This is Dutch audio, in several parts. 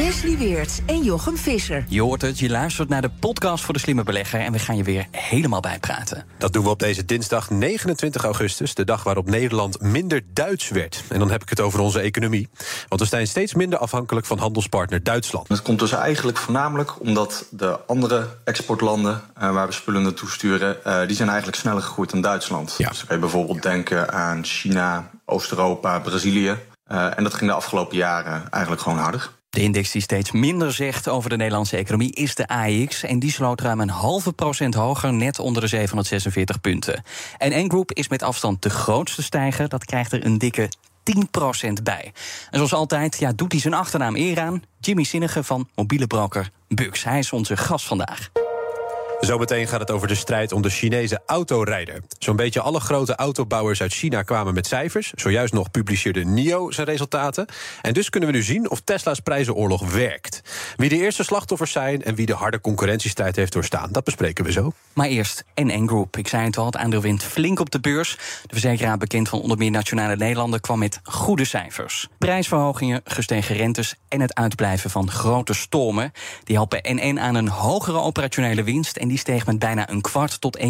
Wesley Weerts en Jochem Visser. Je hoort het, je luistert naar de podcast voor de slimme belegger... en we gaan je weer helemaal bijpraten. Dat doen we op deze dinsdag 29 augustus, de dag waarop Nederland minder Duits werd. En dan heb ik het over onze economie. Want we zijn steeds minder afhankelijk van handelspartner Duitsland. Dat komt dus eigenlijk voornamelijk omdat de andere exportlanden uh, waar we spullen naartoe sturen, uh, die zijn eigenlijk sneller gegroeid dan Duitsland. Ja. Dus dan kan je bijvoorbeeld denken aan China, Oost-Europa, Brazilië. Uh, en dat ging de afgelopen jaren eigenlijk gewoon harder. De index die steeds minder zegt over de Nederlandse economie is de AEX. En die sloot ruim een halve procent hoger, net onder de 746 punten. En N-Group is met afstand de grootste stijger. Dat krijgt er een dikke 10% bij. En zoals altijd ja, doet hij zijn achternaam eer aan. Jimmy Zinnige van mobiele broker Bux. Hij is onze gast vandaag. Zometeen gaat het over de strijd om de Chinese autorijder. Zo'n beetje alle grote autobouwers uit China kwamen met cijfers. Zojuist nog publiceerde NIO zijn resultaten. En dus kunnen we nu zien of Tesla's prijzenoorlog werkt. Wie de eerste slachtoffers zijn en wie de harde concurrentiestrijd heeft doorstaan, dat bespreken we zo. Maar eerst NN Group. Ik zei het al, het aandeel wint flink op de beurs. De verzekeraar, bekend van onder meer Nationale Nederlanden, kwam met goede cijfers. Prijsverhogingen, gestegen rentes en het uitblijven van grote stormen. Die helpen NN aan een hogere operationele winst. En die steeg met bijna een kwart tot 1,4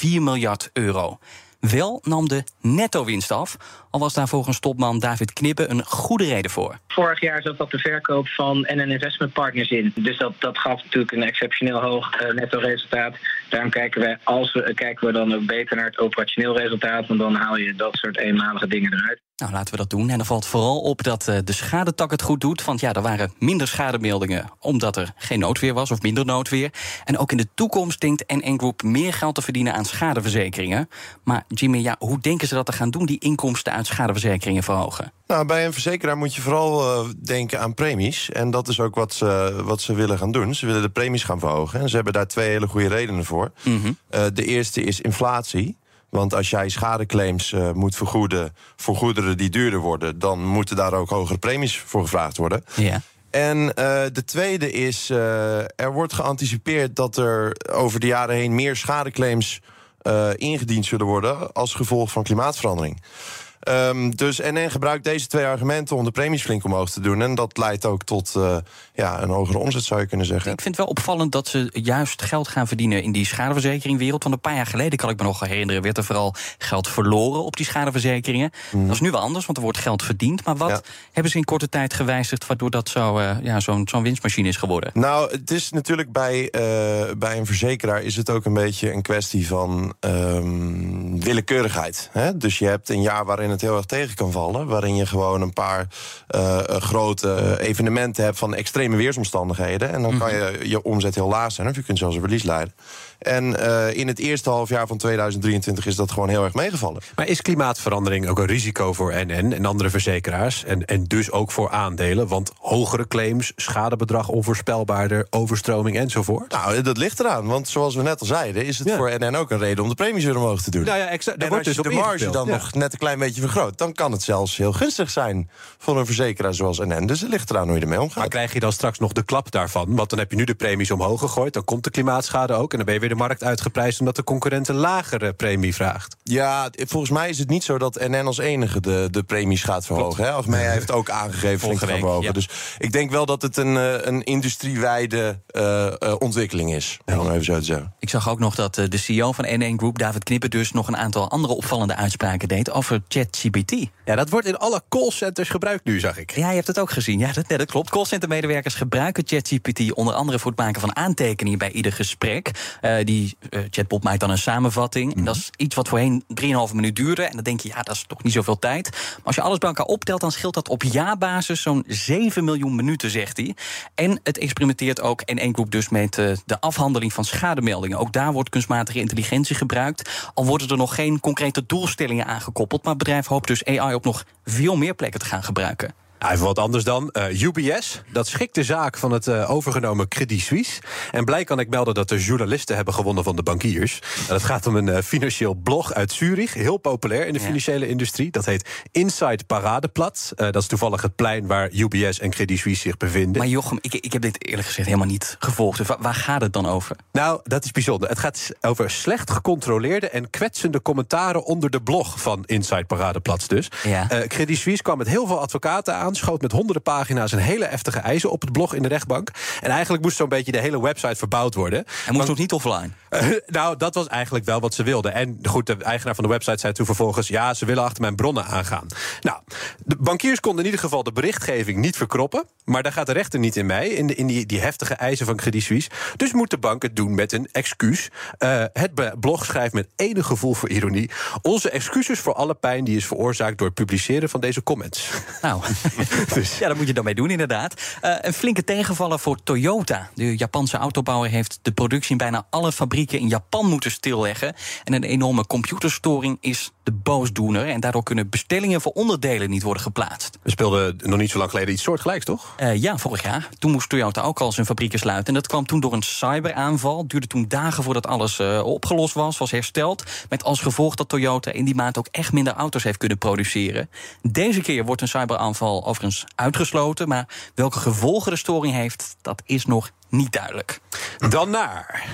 miljard euro. Wel nam de netto-winst af, al was daar volgens topman David Knippen een goede reden voor. Vorig jaar zat dat de verkoop van NN Investment Partners in. Dus dat, dat gaf natuurlijk een exceptioneel hoog uh, netto-resultaat. Daarom kijken we, als we, kijken we dan ook beter naar het operationeel resultaat, want dan haal je dat soort eenmalige dingen eruit. Nou, laten we dat doen. En dan valt vooral op dat uh, de schadetak het goed doet. Want ja, er waren minder schademeldingen omdat er geen noodweer was of minder noodweer. En ook in de toekomst denkt NN Group meer geld te verdienen aan schadeverzekeringen. Maar Jimmy, ja, hoe denken ze dat te gaan doen, die inkomsten uit schadeverzekeringen verhogen? Nou, bij een verzekeraar moet je vooral uh, denken aan premies. En dat is ook wat ze, wat ze willen gaan doen. Ze willen de premies gaan verhogen. En ze hebben daar twee hele goede redenen voor. Mm -hmm. uh, de eerste is inflatie. Want als jij schadeclaims uh, moet vergoeden voor goederen die duurder worden, dan moeten daar ook hogere premies voor gevraagd worden. Ja. En uh, de tweede is, uh, er wordt geanticipeerd dat er over de jaren heen meer schadeclaims ingediend zullen worden als gevolg van klimaatverandering. Um, dus NN gebruikt deze twee argumenten om de premies flink omhoog te doen. En dat leidt ook tot uh, ja, een hogere omzet, zou je kunnen zeggen. Ik vind het wel opvallend dat ze juist geld gaan verdienen in die schadeverzekeringwereld. Want een paar jaar geleden, kan ik me nog herinneren, werd er vooral geld verloren op die schadeverzekeringen. Mm. Dat is nu wel anders, want er wordt geld verdiend. Maar wat ja. hebben ze in korte tijd gewijzigd waardoor dat zo, uh, ja, zo'n zo'n winstmachine is geworden? Nou, het is natuurlijk bij, uh, bij een verzekeraar is het ook een beetje een kwestie van um, willekeurigheid. Hè? Dus je hebt een jaar waarin het heel erg tegen kan vallen. Waarin je gewoon een paar uh, grote evenementen hebt van extreme weersomstandigheden. En dan kan je je omzet heel laag zijn, of je kunt zelfs een verlies leiden. En uh, in het eerste halfjaar van 2023 is dat gewoon heel erg meegevallen. Maar is klimaatverandering ook een risico voor NN en andere verzekeraars? En, en dus ook voor aandelen? Want hogere claims, schadebedrag onvoorspelbaarder, overstroming enzovoort? Nou, dat ligt eraan. Want zoals we net al zeiden, is het ja. voor NN ook een reden om de premies weer omhoog te doen. Nou ja, exact. En als dus je de marge dan ja. nog net een klein beetje vergroot, dan kan het zelfs heel gunstig zijn voor een verzekeraar zoals NN. Dus het ligt eraan hoe je ermee omgaat. Maar krijg je dan straks nog de klap daarvan? Want dan heb je nu de premies omhoog gegooid, dan komt de klimaatschade ook en dan ben je weer de markt uitgeprijsd omdat de concurrent een lagere premie vraagt. Ja, volgens mij is het niet zo dat NN als enige de, de premies gaat verhogen. Hè? Of mij heeft ook aangegeven flink te gaan verhogen. Ja. Dus ik denk wel dat het een, een industriewijde uh, uh, ontwikkeling is. Ja. Om even zo te zeggen. Ik zag ook nog dat de CEO van NN Group, David Knippen, dus nog een aantal andere opvallende uitspraken deed over ChatGPT. Ja, dat wordt in alle callcenters gebruikt nu, zag ik. Ja, je hebt het ook gezien. Ja, dat, dat klopt. Callcentermedewerkers gebruiken ChatGPT onder andere voor het maken van aantekeningen bij ieder gesprek. Uh, die uh, chatbot maakt dan een samenvatting. Mm. En dat is iets wat voorheen 3,5 minuut duurde. En dan denk je, ja, dat is toch niet zoveel tijd. Maar als je alles bij elkaar optelt, dan scheelt dat op jaarbasis zo'n 7 miljoen minuten, zegt hij. En het experimenteert ook in één groep dus met uh, de afhandeling van schademeldingen. Ook daar wordt kunstmatige intelligentie gebruikt. Al worden er nog geen concrete doelstellingen aangekoppeld. Maar bedrijven bedrijf hoopt dus AI op nog veel meer plekken te gaan gebruiken. Even wat anders dan. Uh, UBS, dat schikt de zaak van het uh, overgenomen Credit Suisse. En blij kan ik melden dat de journalisten hebben gewonnen van de bankiers. En het gaat om een uh, financieel blog uit Zurich, heel populair in de financiële industrie. Dat heet Inside Paradeplatz. dat is toevallig het plein waar UBS en Credit Suisse zich bevinden. Maar Jochem, ik, ik heb dit eerlijk gezegd helemaal niet gevolgd. Dus waar, waar gaat het dan over? Nou, dat is bijzonder. Het gaat over slecht gecontroleerde en kwetsende commentaren onder de blog van Inside Paradeplatz dus. Ja. Credit Suisse kwam met heel veel advocaten aan schoot met honderden pagina's een hele heftige eisen op het blog in de rechtbank. En eigenlijk moest zo'n beetje de hele website verbouwd worden. En moest ook niet offline? Nou, dat was eigenlijk wel wat ze wilden. En goed, de eigenaar van de website zei toen vervolgens... ja, ze willen achter mijn bronnen aangaan. Nou, de bankiers konden in ieder geval de berichtgeving niet verkroppen... maar daar gaat de rechter niet in mee, in, de, in die, die heftige eisen van Credit Suisse. Dus moet de bank het doen met een excuus. Uh, het blog schrijft met enig gevoel voor ironie... onze excuses voor alle pijn die is veroorzaakt... door het publiceren van deze comments. Nou, dus. ja, dat moet je dan mee doen, inderdaad. Uh, een flinke tegenvaller voor Toyota. De Japanse autobouwer heeft de productie in bijna alle fabrieken in Japan moeten stilleggen. En een enorme computerstoring is de boosdoener. En daardoor kunnen bestellingen voor onderdelen niet worden geplaatst. We speelden nog niet zo lang geleden iets soortgelijks, toch? Uh, ja, vorig jaar. Toen moest Toyota ook al zijn fabrieken sluiten. En dat kwam toen door een cyberaanval. Het duurde toen dagen voordat alles uh, opgelost was, was hersteld. Met als gevolg dat Toyota in die maand ook echt minder auto's heeft kunnen produceren. Deze keer wordt een cyberaanval overigens uitgesloten. Maar welke gevolgen de storing heeft, dat is nog niet duidelijk. Dan naar.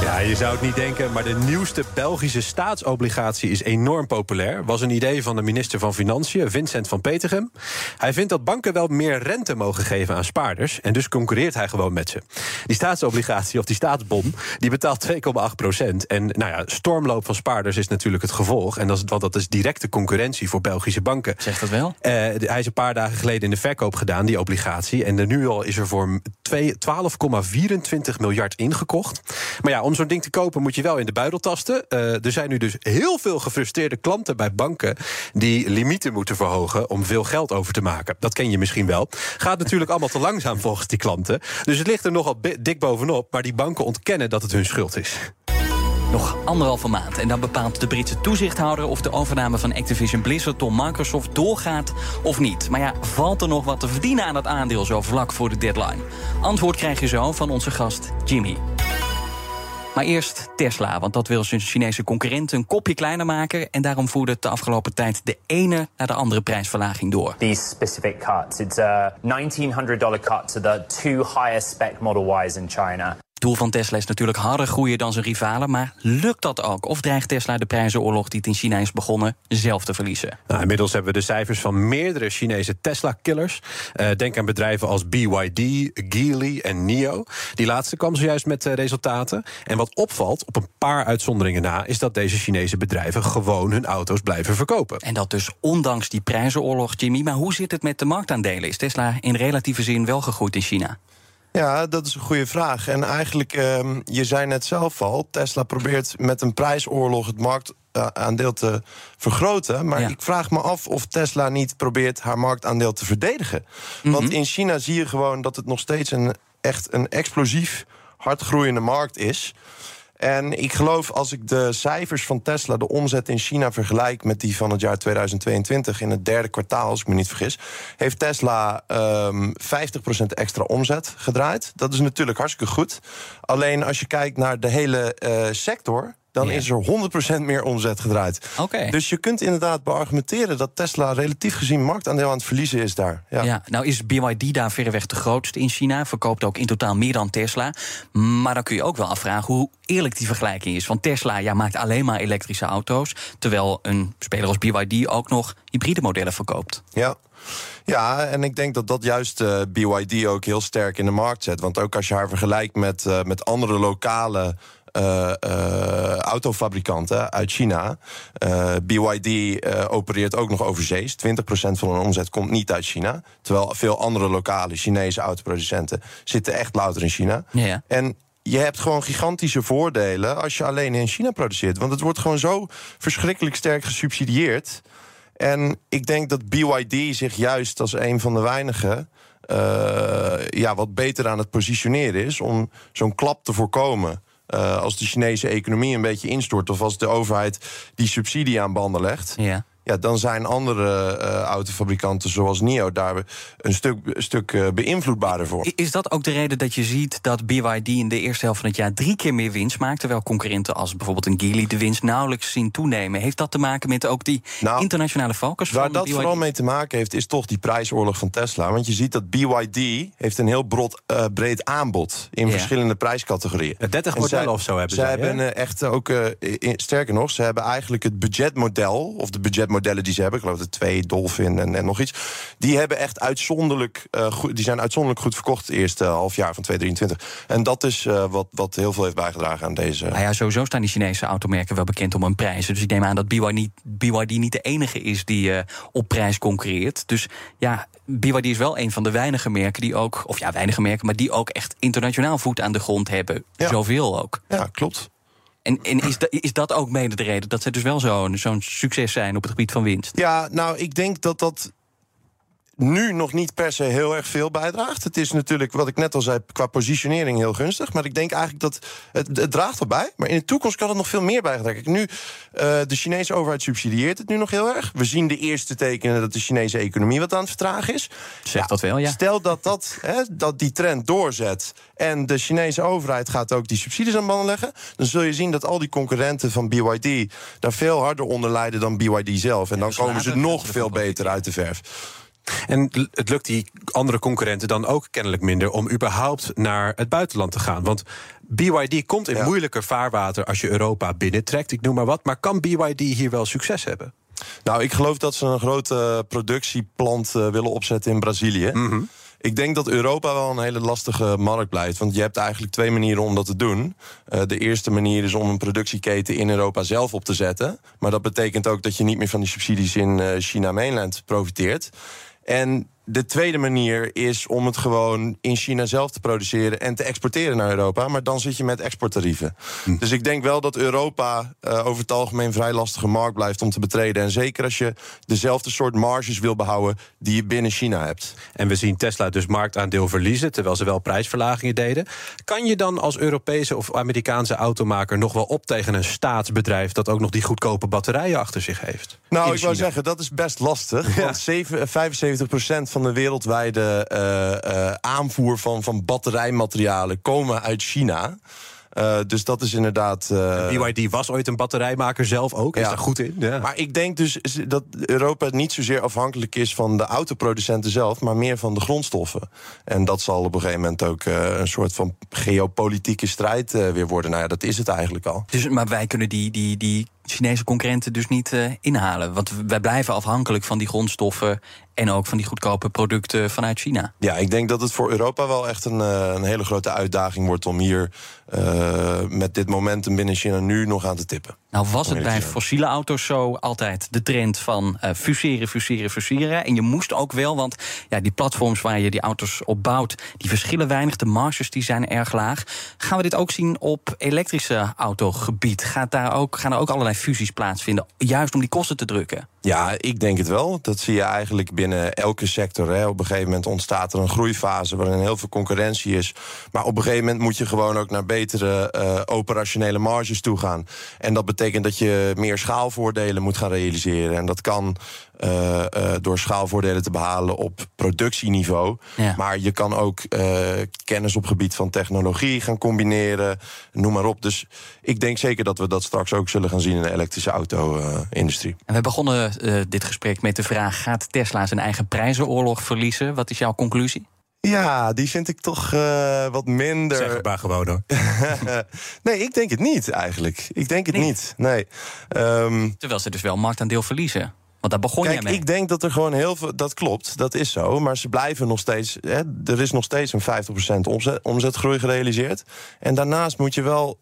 Ja, je zou het niet denken, maar de nieuwste Belgische staatsobligatie is enorm populair. Was een idee van de minister van Financiën, Vincent van Petegem. Hij vindt dat banken wel meer rente mogen geven aan spaarders. En dus concurreert hij gewoon met ze. Die staatsobligatie of die staatsbon, die betaalt 2,8 procent. En nou ja, stormloop van spaarders is natuurlijk het gevolg. En dat is, want dat is directe concurrentie voor Belgische banken. Zegt dat wel? Uh, hij is een paar dagen geleden in de verkoop gedaan, die obligatie. En nu al is er voor 12,24 miljard ingekocht. Maar ja, om zo'n ding te kopen moet je wel in de buidel tasten. Uh, er zijn nu dus heel veel gefrustreerde klanten bij banken... die limieten moeten verhogen om veel geld over te maken. Dat ken je misschien wel. Gaat natuurlijk allemaal te langzaam volgens die klanten. Dus het ligt er nogal dik bovenop. Maar die banken ontkennen dat het hun schuld is. Nog anderhalve maand en dan bepaalt de Britse toezichthouder of de overname van Activision Blizzard door Microsoft doorgaat of niet. Maar ja, valt er nog wat te verdienen aan dat aandeel zo vlak voor de deadline? Antwoord krijg je zo van onze gast Jimmy. Maar eerst Tesla, want dat wil zijn Chinese concurrent een kopje kleiner maken. En daarom voerde het de afgelopen tijd de ene naar de andere prijsverlaging door. These specific cuts. It's a $1,900 cut to the two highest spec Model Ys in China. Doel van Tesla is natuurlijk harder groeien dan zijn rivalen. Maar lukt dat ook? Of dreigt Tesla de prijzenoorlog die het in China is begonnen zelf te verliezen? Nou, inmiddels hebben we de cijfers van meerdere Chinese Tesla-killers. Uh, denk aan bedrijven als BYD, Geely en NIO. Die laatste kwam zojuist met uh, resultaten. En wat opvalt, op een paar uitzonderingen na... is dat deze Chinese bedrijven gewoon hun auto's blijven verkopen. En dat dus ondanks die prijzenoorlog, Jimmy. Maar hoe zit het met de marktaandelen? Is Tesla in relatieve zin wel gegroeid in China? Ja, dat is een goede vraag. En eigenlijk, um, je zei net zelf al, Tesla probeert met een prijsoorlog het marktaandeel te vergroten. Maar Ja. ik vraag me af of Tesla niet probeert haar marktaandeel te verdedigen. Want in China zie je gewoon dat het nog steeds een echt een explosief hard groeiende markt is. En ik geloof als ik de cijfers van Tesla, de omzet in China vergelijk met die van het jaar 2022, in het derde kwartaal, als ik me niet vergis, heeft Tesla ehm 50% extra omzet gedraaid. Dat is natuurlijk hartstikke goed. Alleen als je kijkt naar de hele eh, sector. Dan Ja. is er 100% meer omzet gedraaid. Dus je kunt inderdaad beargumenteren dat Tesla relatief gezien marktaandeel aan het verliezen is daar. Ja. Ja. nou is BYD daar verreweg de grootste in China. Verkoopt ook in totaal meer dan Tesla. Maar dan kun je ook wel afvragen hoe eerlijk die vergelijking is. Want Tesla ja, maakt alleen maar elektrische auto's. Terwijl een speler als BYD ook nog hybride modellen verkoopt. Ja. Ja, en ik denk dat dat juist eh, BYD ook heel sterk in de markt zet. Want ook als je haar vergelijkt met, eh, met andere lokale eh, eh, autofabrikanten uit China. eh, BYD opereert ook nog overzees. 20% van hun omzet komt niet uit China. Terwijl veel andere lokale Chinese autoproducenten zitten echt louter in China. Ja. En je hebt gewoon gigantische voordelen als je alleen in China produceert. Want het wordt gewoon zo verschrikkelijk sterk gesubsidieerd. En ik denk dat BYD zich juist als een van de weinigen. ja, wat beter aan het positioneren is om zo'n klap te voorkomen. Eh, als de Chinese economie een beetje instort, of als de overheid die subsidie aan banden legt. Ja. Ja, dan zijn andere uh, autofabrikanten zoals NIO daar een stuk, een stuk uh, beïnvloedbaarder voor. Is dat ook de reden dat je ziet dat BYD in de eerste helft van het jaar drie keer meer winst maakt, terwijl concurrenten als bijvoorbeeld een Geely de winst nauwelijks zien toenemen? Heeft dat te maken met ook die nou, internationale focus? Waar van dat BYD? vooral mee te maken heeft, is toch die prijsoorlog van Tesla. Want je ziet dat BYD heeft een heel brod, uh, breed aanbod in Ja. verschillende prijscategorieën. 30 En modellen of zo hebben zij, hè? hebben eh, echt ook, eh, in- sterker nog, ze hebben eigenlijk het budgetmodel, of de budgetmodellen die ze hebben, ik geloof de twee, Dolphin en, en nog iets, die hebben echt uitzonderlijk, eh, goed, die zijn uitzonderlijk goed verkocht het eerste half jaar van 2023. En dat is eh, wat, wat heel veel heeft bijgedragen aan deze. Nou ja, sowieso staan die Chinese automerken wel bekend om hun prijzen. Dus ik neem aan dat BYD niet, BYD niet de enige is die eh, op prijs concurreert. Dus ja, BYD is wel een van de weinige merken die ook, of ja, weinige merken, maar die ook echt internationaal voet aan de grond hebben. Ja. Zoveel ook. Ja, klopt. En, en is, da- is dat ook mede de reden dat ze dus wel zo'n succes zijn op het gebied van winst? Ja, nou, ik denk dat dat nu nog niet per se heel erg veel bijdraagt. Het is natuurlijk, wat ik net al zei, qua positionering heel gunstig. Maar ik denk eigenlijk dat het, het draagt erbij. Maar in de toekomst kan het nog veel meer bijdragen. Kijk, nu, eh, de Chinese overheid subsidieert het nu nog heel erg. We zien de eerste tekenen dat de Chinese economie wat aan het vertragen is. Zeg dat wel, ja. Stel dat, dat, hè, dat die trend doorzet en de Chinese overheid gaat ook die subsidies aan banden leggen... dan zul je zien dat al die concurrenten van BYD daar veel harder onder lijden dan BYD zelf. En dan komen ze nog veel beter uit de verf. En het lukt die andere concurrenten dan ook kennelijk minder om überhaupt naar het buitenland te gaan. Want BYD komt in Ja. moeilijker vaarwater als je Europa binnentrekt, ik noem maar wat. Maar kan BYD hier wel succes hebben? Nou, ik geloof dat ze een grote productieplant eh, willen opzetten in Brazilië. Ik denk dat Europa wel een hele lastige markt blijft. Want je hebt eigenlijk twee manieren om dat te doen. Eh, de eerste manier is om een productieketen in Europa zelf op te zetten. Maar dat betekent ook dat je niet meer van die subsidies in eh, China mainland profiteert. En de tweede manier is om het gewoon in China zelf te produceren en te exporteren naar Europa. Maar dan zit je met exporttarieven. Dus ik denk wel dat Europa eh, over het algemeen een vrij lastige markt blijft om te betreden. En zeker als je dezelfde soort marges wil behouden die je binnen China hebt. En we zien Tesla dus marktaandeel verliezen, terwijl ze wel prijsverlagingen deden. Kan je dan als Europese of Amerikaanse automaker nog wel op tegen een staatsbedrijf dat ook nog die goedkope batterijen achter zich heeft? Nou, ik wou China? zeggen, dat is best lastig. Want zeven- 75% van de wereldwijde eh, eh, aanvoer van, van batterijmaterialen komen uit China. Eh, dus dat is inderdaad. eh, BYD was ooit een batterijmaker zelf ook, is Ja. daar goed in. Ja. Maar ik denk dus dat Europa niet zozeer afhankelijk is van de autoproducenten zelf, maar meer van de grondstoffen. En dat zal op een gegeven moment ook eh, een soort van geopolitieke strijd eh, weer worden. Nou ja, dat is het eigenlijk al. Dus, maar wij kunnen die, die, die Chinese concurrenten dus niet eh, inhalen. Want wij blijven afhankelijk van die grondstoffen en ook van die goedkope producten vanuit China. Ja, ik denk dat het voor Europa wel echt een, eh, een hele grote uitdaging wordt om hier eh, met dit momentum binnen China nu nog aan te tippen. Nou was het bij fossiele auto's zo altijd de trend van eh, fuseren, fuseren, fuseren. En je moest ook wel, want ja, die platforms waar je die auto's op bouwt... die verschillen weinig, de marges die zijn erg laag. Gaan we dit ook zien op elektrische autogebied? Gaat daar ook, gaan er ook allerlei fusies plaatsvinden, juist om die kosten te drukken? Ja, ik denk het wel. Dat zie je eigenlijk binnen elke sector. Hè. Op een gegeven moment ontstaat er een groeifase waarin heel veel concurrentie is. Maar op een gegeven moment moet je gewoon ook naar betere eh, operationele marges toe gaan. En dat betekent dat je meer schaalvoordelen moet gaan realiseren. En dat kan eh, eh, door schaalvoordelen te behalen op productieniveau. Ja. Maar je kan ook kennis op gebied van technologie gaan combineren. Noem maar op. Dus ik denk zeker dat we dat straks ook zullen gaan zien in de elektrische auto-industrie. En we begonnen eh, dit gesprek met de vraag... gaat Tesla zijn eigen prijzenoorlog verliezen? Wat is jouw conclusie? Ja, die vind ik toch eh, wat minder. Zeg het maar gewoon hoor. nee, ik denk het niet eigenlijk. Ik denk het Nee. niet. Nee. Ehm, Terwijl ze dus wel marktaandeel verliezen. Want daar begon kijk, jij mee. ik denk dat er gewoon heel veel. Dat klopt, dat is zo. Maar ze blijven nog steeds. Hè, er is nog steeds een 50% omzet, omzetgroei gerealiseerd. En daarnaast moet je wel.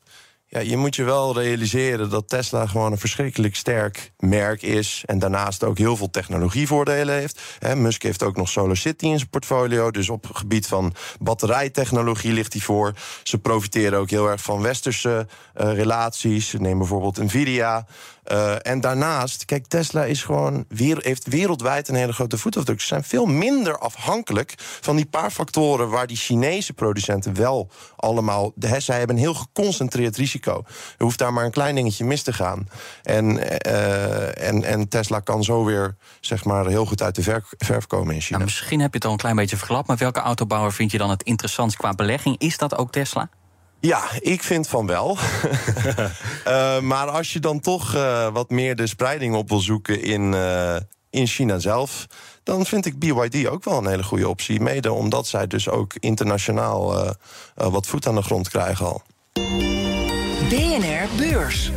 Ja, je moet je wel realiseren dat Tesla gewoon een verschrikkelijk sterk merk is. En daarnaast ook heel veel technologievoordelen heeft. Musk heeft ook nog Solar City in zijn portfolio. Dus op het gebied van batterijtechnologie ligt hij voor. Ze profiteren ook heel erg van westerse eh, relaties. Neem bijvoorbeeld Nvidia. Uh, en daarnaast, kijk, Tesla is gewoon heeft wereldwijd een hele grote voetafdruk. Ze zijn veel minder afhankelijk van die paar factoren waar die Chinese producenten wel allemaal. De, zij hebben een heel geconcentreerd risico. Er hoeft daar maar een klein dingetje mis te gaan. En, uh, en, en Tesla kan zo weer zeg maar, heel goed uit de verf, verf komen in China. Nou, misschien heb je het al een klein beetje verklapt, maar welke autobouwer vind je dan het interessantst qua belegging? Is dat ook Tesla? Ja, ik vind van wel. uh, maar als je dan toch uh, wat meer de spreiding op wil zoeken in, uh, in China zelf, dan vind ik BYD ook wel een hele goede optie. Mede omdat zij dus ook internationaal wat voet aan de grond krijgen al. BNR Beurs.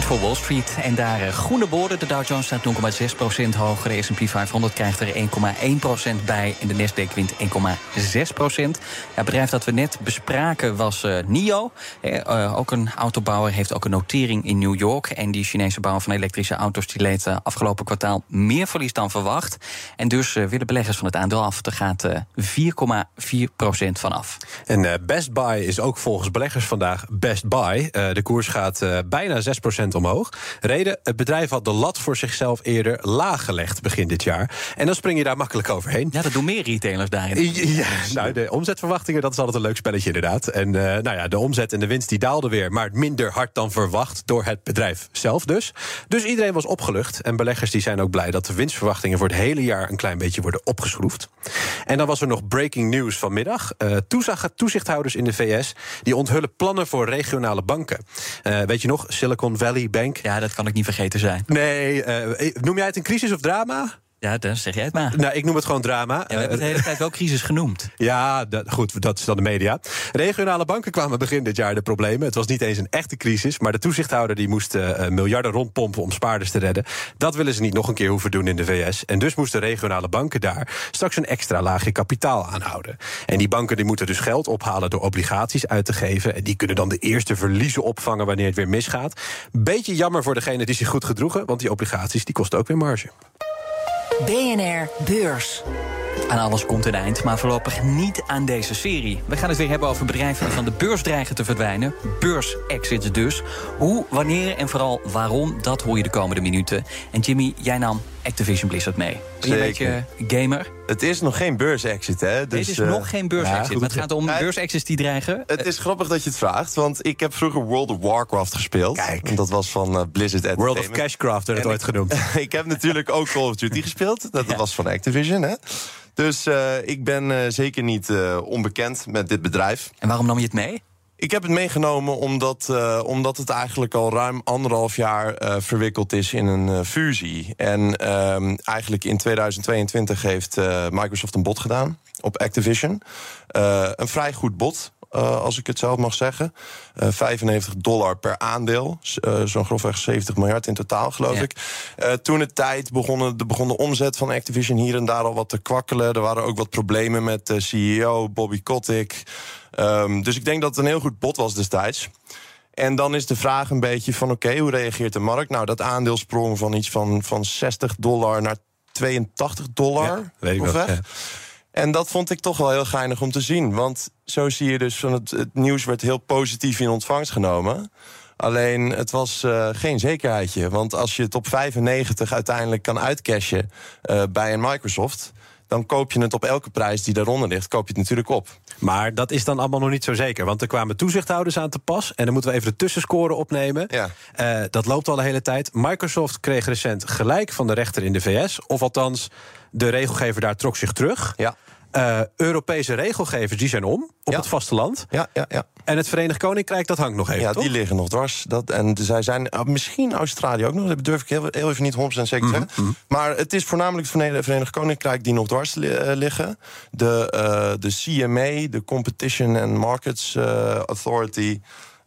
Voor Wall Street. En daar uh, groene borden. De Dow Jones staat 0,6% hoger. De S&P 500 krijgt er 1,1% bij. En de Nasdaq wint 1,6%. Ja, het bedrijf dat we net bespraken was uh, NIO. Uh, ook een autobouwer heeft ook een notering in New York. En die Chinese bouwer van elektrische auto's... die leed afgelopen kwartaal meer verlies dan verwacht. En dus willen beleggers van het aandeel af. Er gaat 4,4% vanaf. En Best Buy is ook volgens beleggers vandaag Best Buy. de koers gaat bijna 6% omhoog. Reden, het bedrijf had de lat voor zichzelf eerder laag gelegd begin dit jaar. En dan spring je daar makkelijk overheen. Ja, dat doen meer retailers daarin. Ja, nou, de omzetverwachtingen, dat is altijd een leuk spelletje inderdaad. En uh, nou ja, de omzet en de winst die daalden weer, maar minder hard dan verwacht door het bedrijf zelf dus. Dus iedereen was opgelucht. En beleggers die zijn ook blij dat de winstverwachtingen voor het hele jaar een klein beetje worden opgeschroefd. En dan was er nog breaking news vanmiddag. Uh, toezichthouders in de VS die onthullen plannen voor regionale banken. Uh, weet je nog, Silicon Valley Bank. Ja, dat kan ik niet vergeten zijn. Nee, uh, noem jij het een crisis of drama? Ja, dan zeg jij het maar. Nou, ik noem het gewoon drama. Ja, we hebben het de hele tijd wel crisis genoemd. Ja, dat, goed, dat is dan de media. Regionale banken kwamen begin dit jaar de problemen. Het was niet eens een echte crisis, maar de toezichthouder die moest uh, miljarden rondpompen om spaarders te redden. Dat willen ze niet nog een keer hoeven doen in de VS. En dus moesten regionale banken daar straks een extra laagje kapitaal aanhouden. En die banken die moeten dus geld ophalen door obligaties uit te geven. En die kunnen dan de eerste verliezen opvangen wanneer het weer misgaat. Beetje jammer voor degene die zich goed gedroegen, want die obligaties die kosten ook weer marge. BNR Beurs. Aan alles komt een eind, maar voorlopig niet aan deze serie. We gaan het weer hebben over bedrijven die van de beurs dreigen te verdwijnen. Beurs-exits dus. Hoe, wanneer en vooral waarom, dat hoor je de komende minuten. En Jimmy, jij nam Activision Blizzard mee. Ben je een beetje gamer? Het is nog geen beurs-exit, hè? Dus, het is nog geen beurs-exit, ja, maar het gaat om beurs-exits die dreigen. Het is grappig dat je het vraagt, want ik heb vroeger World of Warcraft gespeeld. Kijk. En dat was van uh, Blizzard World of Cashcraft werd het ooit genoemd. ik heb natuurlijk ook Call of Duty gespeeld. Dat was van Activision, hè? Dus uh, ik ben uh, zeker niet uh, onbekend met dit bedrijf. En waarom nam je het mee? Ik heb het meegenomen omdat, uh, omdat het eigenlijk al ruim anderhalf jaar uh, verwikkeld is in een uh, fusie. En uh, eigenlijk in 2022 heeft Microsoft een bod gedaan op Activision. een vrij goed bod. Uh, als ik het zelf mag zeggen. Uh, 95 dollar per aandeel. Uh, Zo'n grofweg 70 miljard in totaal, geloof ja. ik. toen de tijd begon de, begon de omzet van Activision hier en daar al wat te kwakkelen. Er waren ook wat problemen met de CEO Bobby Kotick. Um, dus ik denk dat het een heel goed bod was destijds. En dan is de vraag een beetje van oké, okay, hoe reageert de markt? Nou, dat aandeel sprong van iets van, van 60 dollar naar 82 dollar. Ja, weet ik wel, ja. En dat vond ik toch wel heel geinig om te zien. Want zo zie je dus van het, het nieuws werd heel positief in ontvangst genomen. Alleen het was uh, geen zekerheidje. Want als je het op 95 uiteindelijk kan uitcashen uh, bij een Microsoft dan koop je het op elke prijs die daaronder ligt, koop je het natuurlijk op. Maar dat is dan allemaal nog niet zo zeker. Want er kwamen toezichthouders aan te pas. En dan moeten we even de tussenscore opnemen. Ja. Uh, dat loopt al de hele tijd. Microsoft kreeg recent gelijk van de rechter in de VS. Of althans, de regelgever daar trok zich terug. Ja. Uh, Europese regelgevers die zijn om op ja. het vasteland. Ja, ja, ja. En het Verenigd Koninkrijk, dat hangt nog even. Ja, toch? die liggen nog dwars. Dat, en zij zijn uh, misschien Australië ook nog. Dat durf ik heel, heel even niet 100% zeker te zeggen. Mm -hmm. Maar het is voornamelijk het Verenigd Koninkrijk die nog dwars li uh, liggen. De, uh, de CMA, de Competition and Markets Authority.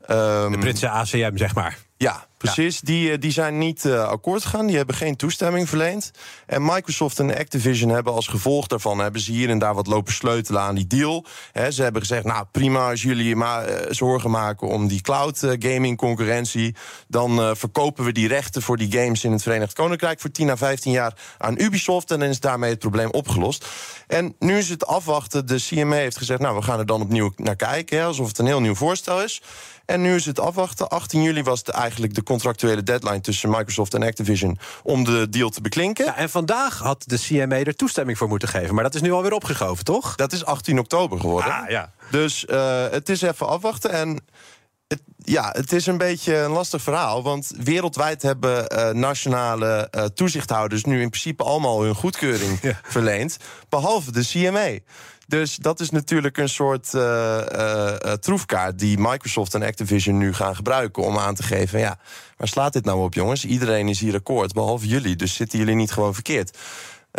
Um, de Britse ACM, zeg maar. Ja, precies. Die, die zijn niet uh, akkoord gegaan. Die hebben geen toestemming verleend. En Microsoft en Activision hebben als gevolg daarvan... hebben ze hier en daar wat lopen sleutelen aan die deal. He, ze hebben gezegd, nou prima als jullie maar uh, zorgen maken... om die cloud gaming concurrentie... dan verkopen we die rechten voor die games in het Verenigd Koninkrijk... voor 10 à 15 jaar aan Ubisoft... en dan is daarmee het probleem opgelost. En nu is het afwachten. De CMA heeft gezegd, nou we gaan er dan opnieuw naar kijken... Alsof het een heel nieuw voorstel is... En nu is het afwachten. 18 juli was de, eigenlijk de contractuele deadline tussen Microsoft en Activision om de deal te beklinken. Ja, en vandaag had de CMA er toestemming voor moeten geven. Maar dat is nu alweer opgeschoven, toch? Dat is 18 oktober geworden. Ah, ja. Dus uh, het is even afwachten. En het, ja, het is een beetje een lastig verhaal. Want wereldwijd hebben uh, nationale uh, toezichthouders nu in principe allemaal hun goedkeuring ja. verleend. Behalve de CMA. Dus dat is natuurlijk een soort uh, uh, troefkaart die Microsoft en Activision nu gaan gebruiken om aan te geven: ja, waar slaat dit nou op, jongens? Iedereen is hier akkoord, behalve jullie. Dus zitten jullie niet gewoon verkeerd?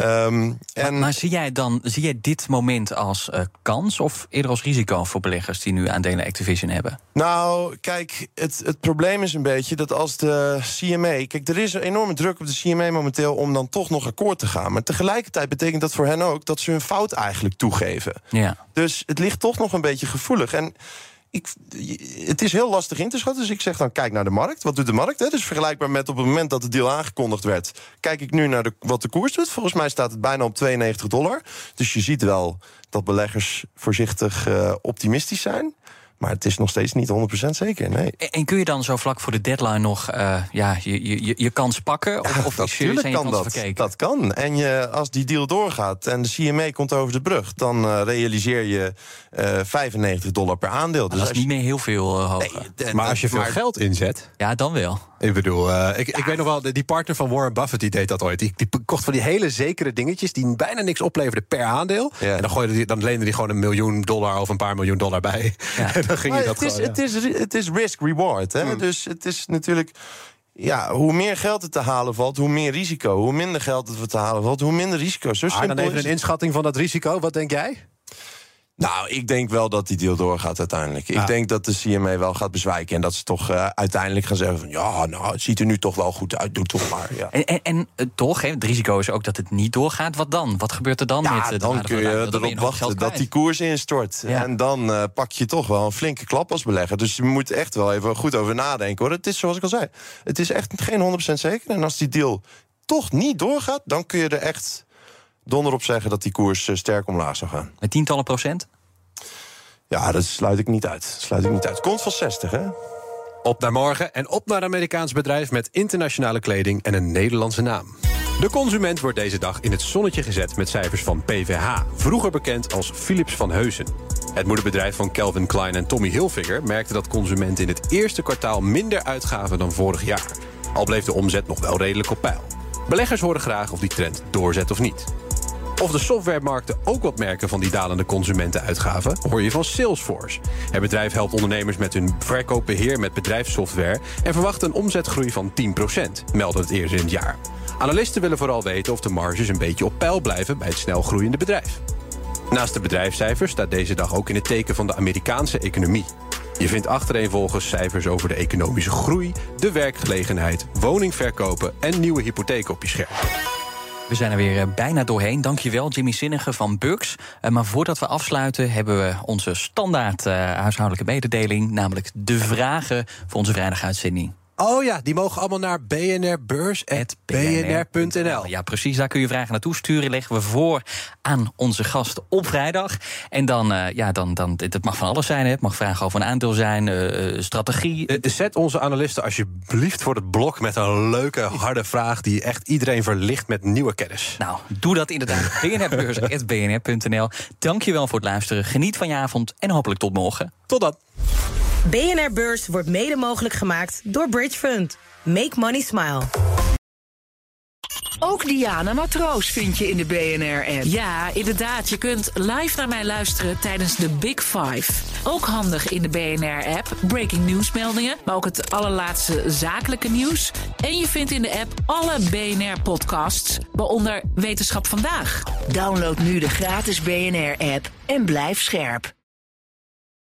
Um, en... maar, maar, zie jij dan zie jij dit moment als uh, kans of eerder als risico voor beleggers die nu aandelen Activision hebben? Nou, kijk, het, het probleem is een beetje dat als de CMA. Kijk, er is een enorme druk op de CMA momenteel om dan toch nog akkoord te gaan. Maar tegelijkertijd betekent dat voor hen ook dat ze hun fout eigenlijk toegeven. Ja. Dus het ligt toch nog een beetje gevoelig. En ik, het is heel lastig in te schatten. Dus ik zeg dan, kijk naar de markt. Wat doet de markt? Hè? Dus vergelijkbaar met op het moment dat de deal aangekondigd werd... kijk ik nu naar de, wat de koers doet. Volgens mij staat het bijna op 92 dollar. Dus je ziet wel dat beleggers voorzichtig uh, optimistisch zijn. Maar het is nog steeds niet 100% zeker, nee. En kun je dan zo vlak voor de deadline nog uh, ja, je, je, je kans pakken? Of, ja, of natuurlijk kan dat. Verkeken? Dat kan. En je, als die deal doorgaat en de CMA komt over de brug... dan uh, realiseer je uh, 95 dollar per aandeel. Dus dat is niet meer heel veel uh, hoger. Nee, maar als je veel maar... geld inzet... Ja, dan wel. Ik bedoel, uh, ik, ja. ik weet nog wel, die partner van Warren Buffett die deed dat ooit. Die, die kocht van die hele zekere dingetjes die bijna niks opleverden per aandeel. Ja. En dan, gooide die, dan leende hij gewoon een miljoen dollar of een paar miljoen dollar bij. Ja. en dan ging maar hij dat het gewoon, is, het, is, het is risk-reward. Mm. Dus het is natuurlijk... Ja, hoe meer geld er te halen valt, hoe meer risico. Hoe minder geld er te halen valt, hoe minder risico. Zo ah, dan even een inschatting van dat risico. Wat denk jij? Nou, ik denk wel dat die deal doorgaat uiteindelijk. Ja. Ik denk dat de CMA wel gaat bezwijken. En dat ze toch uh, uiteindelijk gaan zeggen van... ja, nou, het ziet er nu toch wel goed uit, doe toch maar. Ja. En, en, en uh, toch, hè, het risico is ook dat het niet doorgaat. Wat dan? Wat gebeurt er dan ja, met... Uh, dan kun je erop wachten dat die koers instort. Ja. En dan pak je toch wel een flinke klap als belegger. Dus je moet echt wel even goed over nadenken. hoor. Het is zoals ik al zei, het is echt geen 100% zeker. En als die deal toch niet doorgaat... dan kun je er echt donder op zeggen dat die koers sterk omlaag zou gaan. Met tientallen procent? Ja, dat sluit ik niet uit. sluit ik niet uit. Komt van 60, hè? Op naar morgen en op naar een Amerikaans bedrijf met internationale kleding en een Nederlandse naam. De consument wordt deze dag in het zonnetje gezet met cijfers van PVH, vroeger bekend als Philips van Heusen. Het moederbedrijf van Calvin Klein en Tommy Hilfiger merkte dat consumenten in het eerste kwartaal minder uitgaven dan vorig jaar. Al bleef de omzet nog wel redelijk op peil. Beleggers horen graag of die trend doorzet of niet. Of de softwaremarkten ook wat merken van die dalende consumentenuitgaven, hoor je van Salesforce. Het bedrijf helpt ondernemers met hun verkoopbeheer met bedrijfssoftware en verwacht een omzetgroei van 10%, meldde het eerder in het jaar. Analisten willen vooral weten of de marges een beetje op peil blijven bij het snel groeiende bedrijf. Naast de bedrijfscijfers staat deze dag ook in het teken van de Amerikaanse economie. Je vindt achtereenvolgens cijfers over de economische groei, de werkgelegenheid, woningverkopen en nieuwe hypotheken op je scherm. We zijn er weer bijna doorheen. Dankjewel, Jimmy Zinnige van Bux. Uh, maar voordat we afsluiten, hebben we onze standaard uh, huishoudelijke mededeling, namelijk de vragen voor onze vrijdaguitzending. Oh ja, die mogen allemaal naar bnrbeurs.bnr.nl. Ja, precies. Daar kun je vragen naartoe sturen. Leggen we voor aan onze gast op vrijdag. En dan, uh, ja, dan, dan, het mag van alles zijn. Hè. Het mag vragen over een aandeel zijn, uh, strategie. Uh, zet onze analisten alsjeblieft voor het blok met een leuke, harde vraag... die echt iedereen verlicht met nieuwe kennis. Nou, doe dat inderdaad. bnrbeurs.bnr.nl. Dankjewel voor het luisteren. Geniet van je avond en hopelijk tot morgen. Tot dan. BNR Beurs wordt mede mogelijk gemaakt door Bridge Fund. Make money smile. Ook Diana Matroos vind je in de BNR-app. Ja, inderdaad. Je kunt live naar mij luisteren tijdens de Big Five. Ook handig in de BNR-app. Breaking nieuwsmeldingen, maar ook het allerlaatste zakelijke nieuws. En je vindt in de app alle BNR-podcasts, waaronder Wetenschap Vandaag. Download nu de gratis BNR-app en blijf scherp.